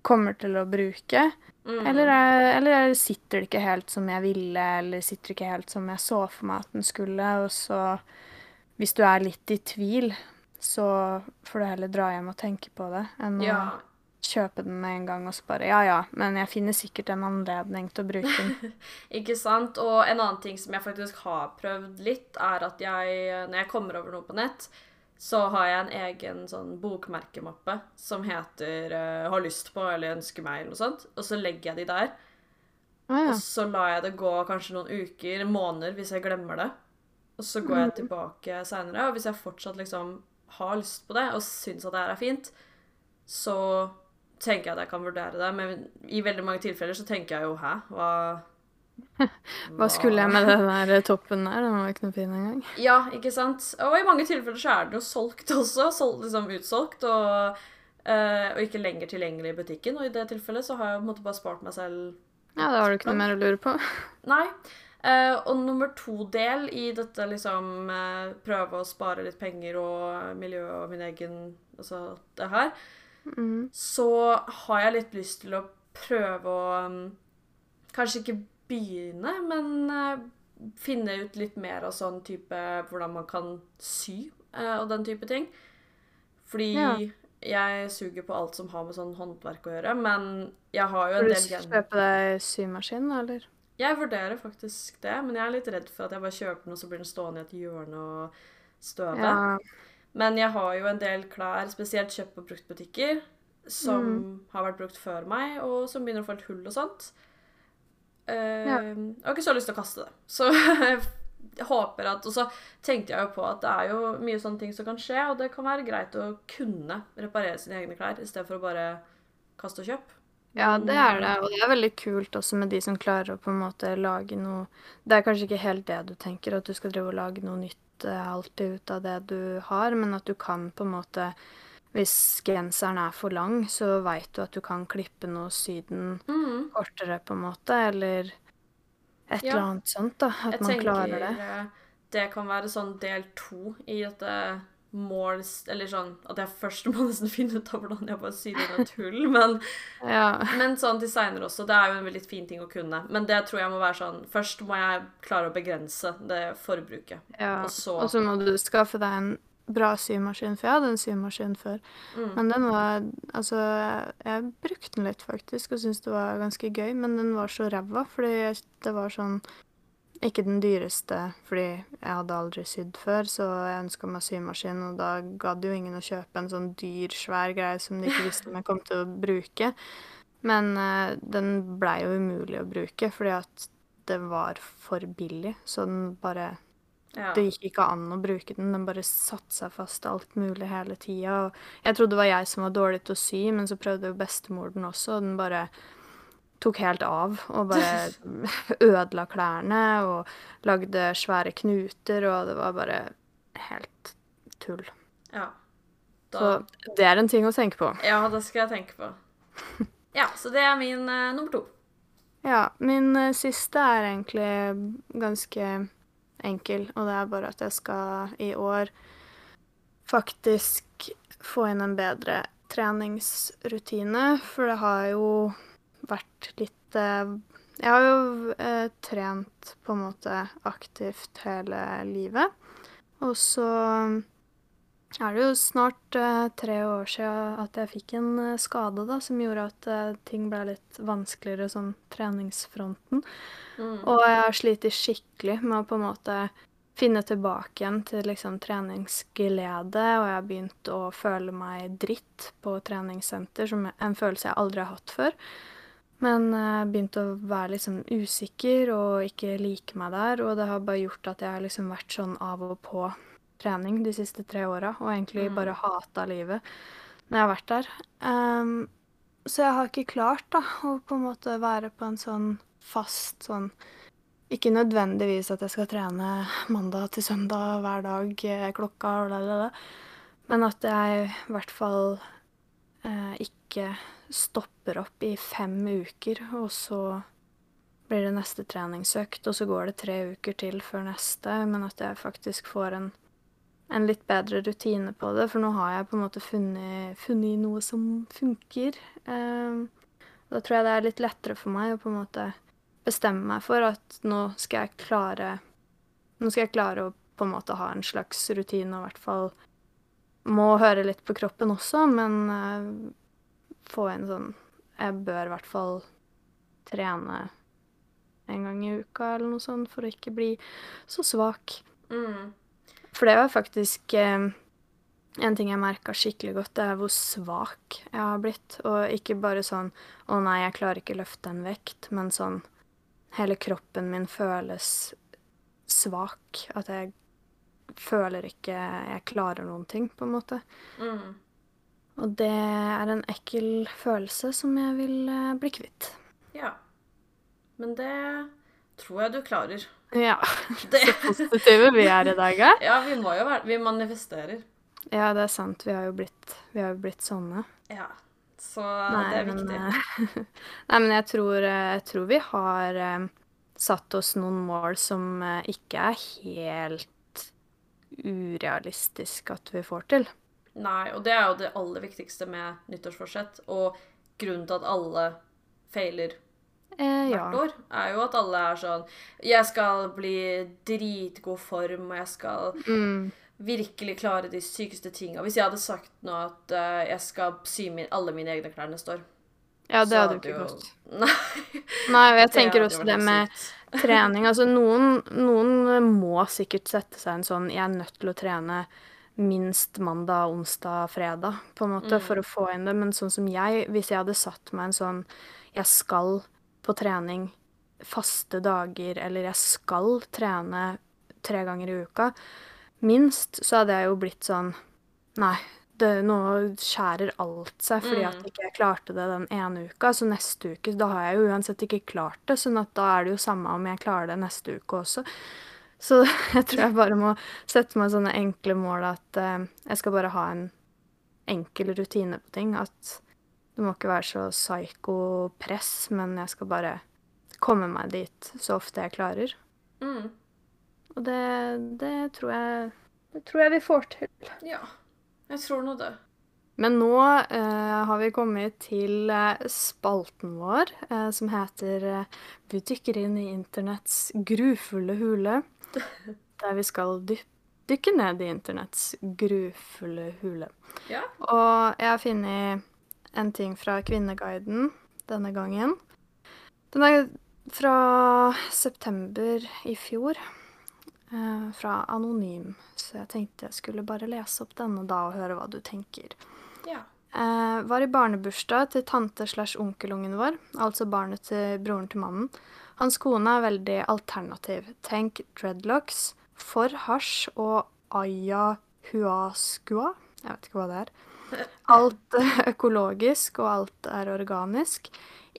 kommer til å bruke, mm. eller, er, eller er- sitter det ikke helt som jeg ville, eller sitter det ikke helt som jeg så for meg at den skulle, og så hvis du er litt i tvil, så får du heller dra hjem og tenke på det, enn å kjøpe den med en gang og så bare Ja, ja, men jeg finner sikkert en anledning til å bruke den. Ikke sant? Og en annen ting som jeg faktisk har prøvd litt, er at jeg, når jeg kommer over noe på nett, så har jeg en egen sånn bokmerkemappe som heter uh, 'Har lyst på' eller 'Ønsker meg' eller noe sånt. Og så legger jeg de der. Ah, ja. Og så lar jeg det gå kanskje noen uker, måneder, hvis jeg glemmer det. Og så går jeg tilbake seinere, og hvis jeg fortsatt liksom har lyst på det og syns at det her er fint, så tenker jeg at jeg kan vurdere det. Men i veldig mange tilfeller så tenker jeg jo 'hæ, hva Hva skulle jeg med den der toppen der? Den var ikke noe fin engang. Ja, ikke sant? Og i mange tilfeller så er den jo solgt også. Solgt, liksom utsolgt. Og, eh, og ikke lenger tilgjengelig i butikken. Og i det tilfellet så har jeg på en måte bare spart meg selv Ja, da har du ikke noe mer å lure på. Nei. Uh, og nummer to-del i dette liksom uh, prøve å spare litt penger og miljø og min egen Altså det her, Mm. så har jeg litt lyst til å prøve å um, Kanskje ikke begynne, men eh, finne ut litt mer av sånn type Hvordan man kan sy eh, og den type ting. Fordi Ja. jeg suger på alt som har med sånn håndverk å gjøre, men jeg har jo en du del gen... kjøpe deg symaskin, eller? Jeg vurderer faktisk det, men jeg er litt redd for at jeg bare kjøper den, og så blir den stående i et hjørne og støve. Ja. Men jeg har jo en del klær, spesielt kjøpt på bruktbutikker, som Mm. har vært brukt før meg, og som begynner å få litt hull og sånt. Eh, Ja. Jeg har ikke så lyst til å kaste det. Så jeg håper at Og så tenkte jeg jo på at det er jo mye sånne ting som kan skje, og det kan være greit å kunne reparere sine egne klær i stedet for å bare kaste og kjøpe. Ja, det er det, og det er veldig kult også med de som klarer å på en måte lage noe Det er kanskje ikke helt det du tenker, at du skal drive og lage noe nytt eh, alltid ut av det du har, men at du kan på en måte Hvis genseren er for lang, så veit du at du kan klippe noe syden mm. kortere, på en måte, eller et Ja. eller annet sånt, da. At Jeg man tenker klarer det. det kan være sånn del to i dette måls... Eller sånn at jeg først må nesten finne ut av hvordan jeg bare syr inn et hull. Men, Ja. men sånn designer også. Det er jo en veldig fin ting å kunne. Men det tror jeg må være sånn Først må jeg klare å begrense det forbruket. ja. Og så- Og så må du skaffe deg en bra symaskin, for jeg hadde en symaskin før. Mm. Men den var Altså, jeg, brukte den litt, faktisk, og syntes det var ganske gøy, men den var så ræva, fordi det var sånn Ikke den dyreste, fordi jeg hadde aldri sydd før, så jeg ønska meg symaskin, og da gadd jo ingen å kjøpe en sånn dyr, svær greie som de ikke visste om jeg kom til å bruke. Men uh, den blei jo umulig å bruke, fordi at det var for billig, så den bare Ja. det gikk ikke an å bruke den. Den bare satte seg fast alt mulig hele tida. Jeg trodde det var jeg som var dårlig til å sy, men så prøvde jo bestemor den også, og den bare tok helt av. Og bare ødela klærne og lagde svære knuter, og det var bare helt tull. ja. Da, Så det er en ting å tenke på. ja, det skal jeg tenke på. Ja, så det er min uh, nummer to. Ja, min uh, siste er egentlig ganske enkel, og det er bare at jeg skal i år faktisk få inn en bedre treningsrutine, for det har jo vært litt eh, Jeg har jo eh, trent på en måte aktivt hele livet. Og så er det jo snart uh, tre år siden at jeg fikk en uh, skade da, som gjorde at uh, ting ble litt vanskeligere sånn treningsfronten. Mm. Og jeg har slitt skikkelig med å på en måte finne tilbake igjen til liksom treningsglede, og jeg har begynt å føle meg dritt på treningssenter, som er en følelse jeg aldri har hatt før. Men jeg begynt å være liksom usikker og ikke like meg der, og det har bare gjort at jeg har liksom vært sånn av og på trening de siste tre åra, og egentlig Mm. bare hata livet når jeg har vært der. Um, så jeg har ikke klart da, å på en måte være på en sånn fast sånn Ikke nødvendigvis at jeg skal trene mandag til søndag hver dag eh, klokka og lalala, men at jeg i hvert fall eh, ikke stopper opp i fem uker, og så blir det neste treningsøkt, og så går det tre uker til før neste, men at jeg faktisk får en, en litt bedre rutine på det, for nå har jeg på en måte funnet, funnet noe som funker. Um, da tror jeg det er litt lettere for meg å på en måte bestemme meg for at nå skal jeg klare Nå skal jeg klare å på en måte ha en slags rutine, og i hvert fall må høre litt på kroppen også, men eh, få en sånn Jeg bør i hvert fall trene en gang i uka eller noe sånt for å ikke bli så svak. Mm. For det var faktisk eh, en ting jeg merka skikkelig godt, det er hvor svak jeg har blitt. Og ikke bare sånn 'Å nei, jeg klarer ikke løfte en vekt', men sånn Hele kroppen min føles svak. At jeg føler ikke jeg klarer noen ting, på en måte. Mm. Og det er en ekkel følelse som jeg vil eh, bli kvitt. Ja. Men det tror jeg du klarer. Ja. Det. Så positive vi er i dag, ja. Ja, vi må jo være Vi manifesterer. Ja, det er sant. Vi har jo blitt, vi har jo blitt sånne. Ja. Så det er viktig. Men, eh, nei, men jeg tror, eh, jeg tror vi har eh, satt oss noen mål som ikke er helt urealistisk at vi får til. Nei, og det er jo det aller viktigste med nyttårsforsett. Og grunnen til at alle feiler Eh, ja. hvert år, er jo at alle er sånn Jeg skal bli dritgod form, og jeg skal Mm, virkelig klare de sykeste tinga. Hvis jeg hadde sagt nå at uh, jeg skal sy min, alle mine egne klær neste år ja, det hadde jo ikke gått. Nei. Nei, og jeg tenker det også det med trening. Altså, noen, noen må sikkert sette seg en sånn Jeg er nødt til å trene minst mandag, onsdag, fredag, på en måte, Mm. for å få inn det. Men sånn som jeg, hvis jeg hadde satt meg en sånn Jeg skal på trening faste dager, eller jeg skal trene tre ganger i uka, minst, så hadde jeg jo blitt sånn Nei, det, nå skjærer alt seg fordi at Mm. ikke jeg klarte det den ene uka. Så neste uke, da har jeg jo uansett ikke klart det, sånn at da er det jo samme om jeg klarer det neste uke også. Så jeg tror jeg bare må sette meg sånne enkle mål at eh, jeg skal bare ha en enkel rutine på ting. At det må ikke være så psyko-press, men jeg skal bare komme meg dit så ofte jeg klarer. Mm. Og det, det tror jeg det tror jeg vi får til. Ja. Jeg tror nå det. Men nå eh, har vi kommet til eh, spalten vår, eh, som heter eh, Vi dykker inn i internetts grufulle hule. Der vi skal dyp dykke ned i internetts grufulle hule. Ja. Og jeg har funnet en ting fra Kvinneguiden denne gangen. Den er fra september i fjor. eh, fra Anonym. Så jeg tenkte jeg skulle bare lese opp denne da og høre hva du tenker. Ja. Eh, var i barnebursdag til tante slash onkelungen vår, altså barnet til broren til mannen. Hans kone er veldig alternativ. Tenk dreadlocks, for hasj og ayahuascua. Jeg vet ikke hva det er. Alt økologisk, og alt er organisk.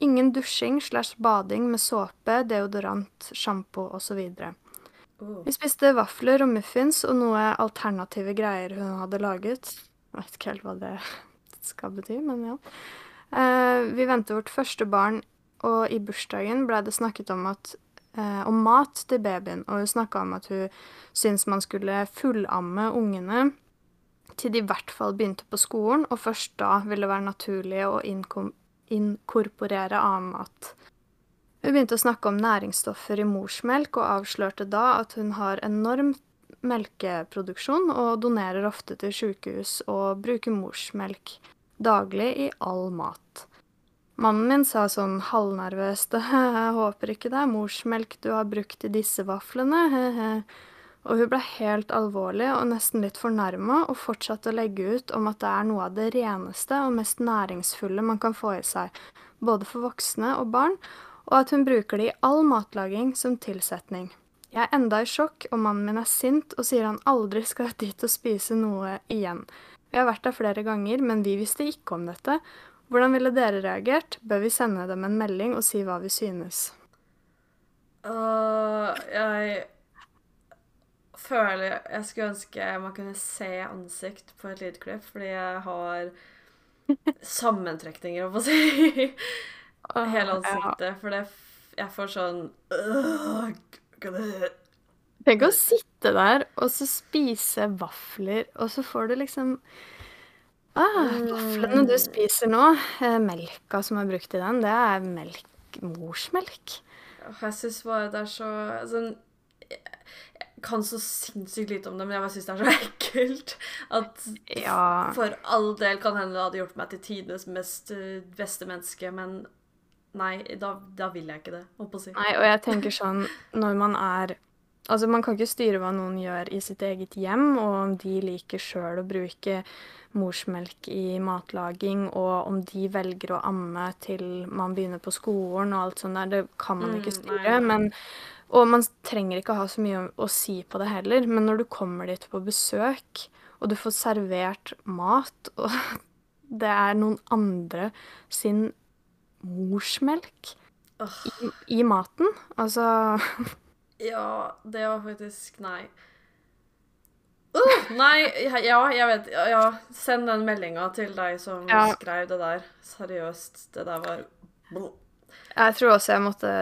Ingen dusjing slash bading med såpe, deodorant, sjampo osv. Uh. Vi spiste vafler og muffins og noe alternative greier hun hadde laget. Jeg vet ikke helt hva det skal bety, men ja. Eh, vi ventet vårt første barn, og i bursdagen ble det snakket om at eh, om mat til babyen, og hun snakka om at hun syntes man skulle fullamme ungene til de i hvert fall begynte på skolen, og først da ville det være naturlig å inkorporere annen mat. Hun begynte å snakke om næringsstoffer i morsmelk, og avslørte da at hun har enorm melkeproduksjon og donerer ofte til sykehus og bruker morsmelk daglig i all mat. Mannen min sa sånn halvnervøst jeg håper ikke det er morsmelk du har brukt i disse vaflene, he-he. Og hun ble helt alvorlig og nesten litt fornærma og fortsatte å legge ut om at det er noe av det reneste og mest næringsfulle man kan få i seg, både for voksne og barn, og at hun bruker det i all matlaging som tilsetning. Jeg er enda i sjokk, og mannen min er sint og sier han aldri skal dit og spise noe igjen. Vi har vært der flere ganger, men vi visste ikke om dette. Hvordan ville dere reagert? Bør vi sende dem en melding og si hva vi synes? Uh, jeg føler Jeg skulle ønske man kunne se ansikt på et lydklipp, fordi jeg har sammentrekninger, holdt på å si. Hele ansiktet. For det, jeg får sånn Tenk å sitte der og så spise vafler, og så får du liksom Ah, vaflene du mm. spiser nå, eh, melka som er brukt i den, det er melk, morsmelk. Jeg syns bare det er så sånn Jeg kan så sinnssykt lite om det, men jeg bare syns det er så ekkelt. At ja. for all del kan hende det hadde gjort meg til tidenes mest uh, beste menneske, men nei, da, da vil jeg ikke det, holdt på å si. Nei, og jeg tenker sånn, når man er Altså, man kan ikke styre hva noen gjør i sitt eget hjem, og om de liker sjøl å bruke morsmelk i matlaging, og om de velger å amme til man begynner på skolen og alt sånt der. Det kan man ikke mm, styre. Mm, men, og man trenger ikke ha så mye å, si på det heller. Men når du kommer dit på besøk, og du får servert mat, og det er noen andre sin morsmelk i, i maten Altså Ja, det var faktisk Nei. Uh, nei, ja, jeg vet Ja, send den meldinga til deg som ja. skrev det der. Seriøst. Det der var Jeg tror også jeg måtte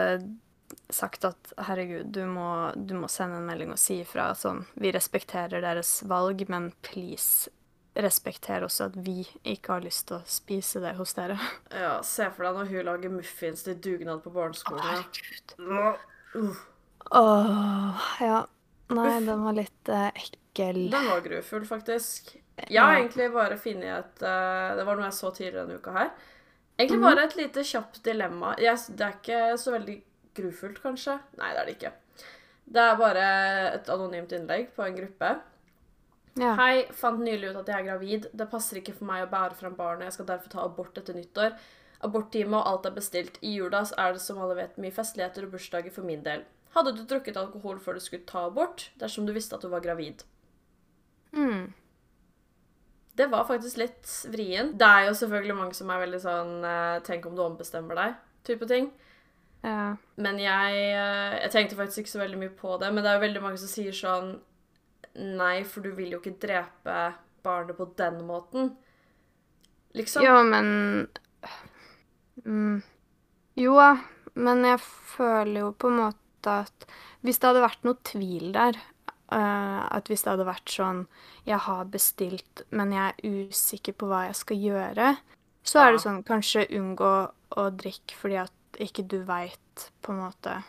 sagt at herregud, du må, du må sende en melding og si ifra. Sånn, vi respekterer deres valg, men please respekter også at vi ikke har lyst til å spise det hos dere. Ja, se for deg når hun lager muffins til dugnad på barneskolen. Å, uh. Åh, ja. Nei, Uff. den var litt uh, ekkel. Den var grufull, faktisk. Jeg har ja. egentlig bare funnet et uh, Det var noe jeg så tidligere denne uka her. Egentlig mm. bare et lite kjapt dilemma. Jeg, det er ikke så veldig grufullt, kanskje. Nei, det er det ikke. Det er bare et anonymt innlegg på en gruppe. Ja. Hei, fant nylig ut at jeg er gravid. Det passer ikke for meg å bære fram barnet. Jeg skal derfor ta abort etter nyttår. Aborttime og alt er bestilt. I jula er det som alle vet mye festligheter og bursdager for min del. Hadde du drukket alkohol før du skulle ta abort, dersom du visste at du var gravid? Mm. Det var faktisk litt vrien. Det er jo selvfølgelig mange som er veldig sånn eh, Tenk om du ombestemmer deg, type ting. Ja. Men jeg, eh, jeg tenkte faktisk ikke så veldig mye på det. Men det er jo veldig mange som sier sånn Nei, for du vil jo ikke drepe barnet på den måten. Liksom. Jo, men mm. Jo da, men jeg føler jo på en måte at hvis det hadde vært noe tvil der, uh, at hvis det hadde vært sånn Jeg har bestilt, men jeg er usikker på hva jeg skal gjøre, så ja. er det sånn Kanskje unngå å drikke fordi at ikke du veit, på en måte.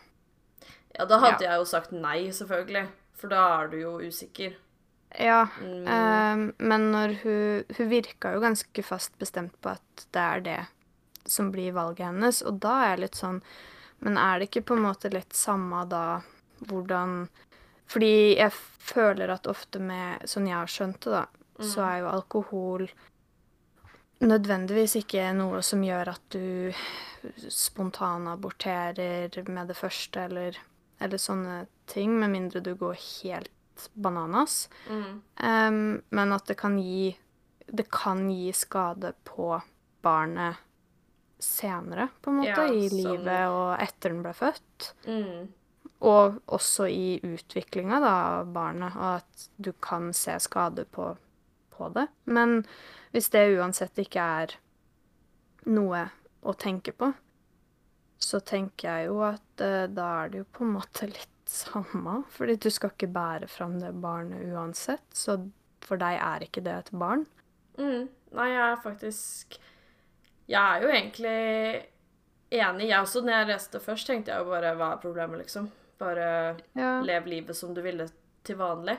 Ja, da hadde ja. jeg jo sagt nei, selvfølgelig. For da er du jo usikker. Ja, mm. um, men når hun Hun virka jo ganske fast bestemt på at det er det som blir valget hennes, og da er jeg litt sånn men er det ikke på en måte litt samme da hvordan Fordi jeg føler at ofte med Sånn jeg har skjønt det, da, mm. så er jo alkohol nødvendigvis ikke noe som gjør at du spontanaborterer med det første, eller, eller sånne ting, med mindre du går helt bananas. Mm. Um, men at det kan gi Det kan gi skade på barnet senere, på en måte, ja, i livet og etter den ble født. Mm. Og også i utviklinga av barnet, og at du kan se skade på, på, det. Men hvis det uansett ikke er noe å tenke på, så tenker jeg jo at eh, da er det jo på en måte litt samme. Fordi du skal ikke bære fram det barnet uansett, så for deg er ikke det et barn. Mm. Nei, jeg er faktisk Jeg er jo egentlig enig. Jeg også, når jeg leste først, tenkte jeg jo bare hva er problemet, liksom? Bare Ja. lev livet som du ville til vanlig.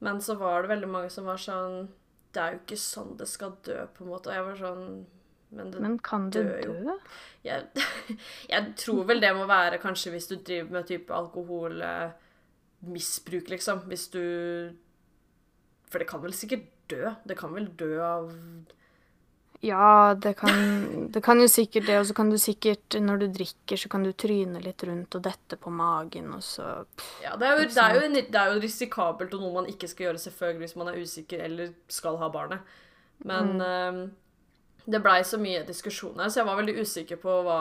Men så var det veldig mange som var sånn Det er jo ikke sånn det skal dø, på en måte. Og jeg var sånn Men det Men kan du dø? dø? jeg, jeg tror vel det må være kanskje hvis du driver med type alkoholmisbruk, liksom. Hvis du For det kan vel sikkert dø? Det kan vel dø av Ja, det kan, det kan jo sikkert det, og så kan du sikkert, når du drikker, så kan du tryne litt rundt og dette på magen, og så pff, Ja, det er, jo, det, er jo, det er jo risikabelt og noe man ikke skal gjøre selvfølgelig hvis man er usikker eller skal ha barnet. Men eh, det blei så mye diskusjoner, så jeg var veldig usikker på hva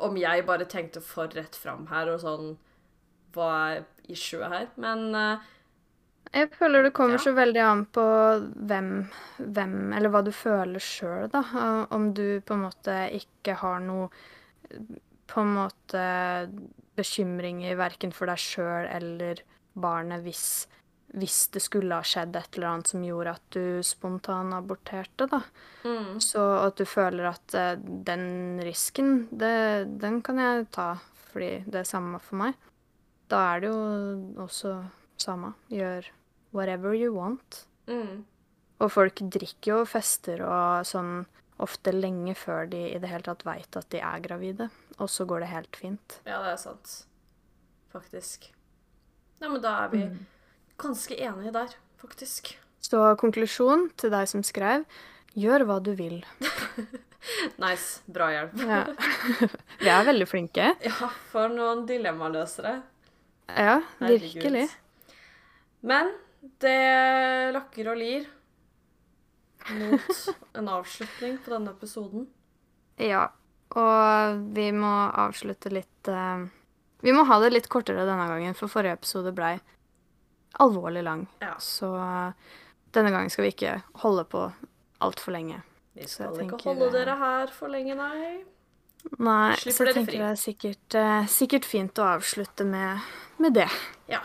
Om jeg bare tenkte for rett fram her og sånn Hva er issuet her? Men eh, Jeg føler det kommer Ja. så veldig an på hvem, hvem Eller hva du føler sjøl, da. Om du på en måte ikke har noe På en måte bekymringer verken for deg sjøl eller barnet hvis, hvis det skulle ha skjedd et eller annet som gjorde at du spontanaborterte, da. mm, Så at du føler at eh, den risken, det, den kan jeg ta fordi det er samme for meg. Da er det jo også samme. Gjør whatever you want. mm, Og folk drikker jo og fester og sånn ofte lenge før de i det hele tatt veit at de er gravide. Og så går det helt fint. Ja, det er sant. Faktisk. Ja, men da er vi Mm. ganske enige der, faktisk. Så konklusjon til deg som skrev gjør hva du vil. Nice. Bra hjelp. Ja. Vi er veldig flinke. Ja, for noen dilemmaløsere. Ja, Herregud. virkelig. Men det lakker og lir mot en avslutning på denne episoden. Ja, og vi må avslutte litt uh, Vi må ha det litt kortere denne gangen, for forrige episode blei alvorlig lang. Ja. Så uh, denne gangen skal vi ikke holde på altfor lenge. Vi skal ikke tenker, holde eh, dere her for lenge, nei. Nei, så Slipper jeg tenker fri. det er sikkert, uh, sikkert fint å avslutte med, med det. Ja.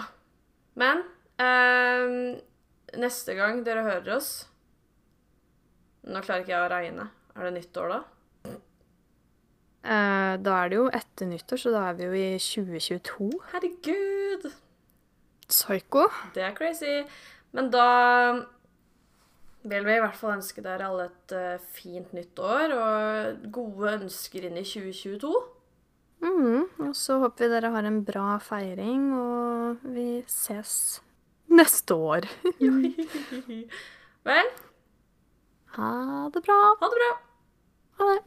Men ehm, neste gang dere hører oss Nå klarer ikke jeg å regne. Er det nyttår da? Uh, da er det jo etter nyttår, så da er vi jo i 2022. Herregud! Psycho. Det er crazy. Men da vil vi i hvert fall ønske dere alle et uh, fint nytt år og gode ønsker inn i 2022. Mm, Og så håper vi dere har en bra feiring, og vi ses neste år. Vel, Ha det bra. ha det bra! Ha det.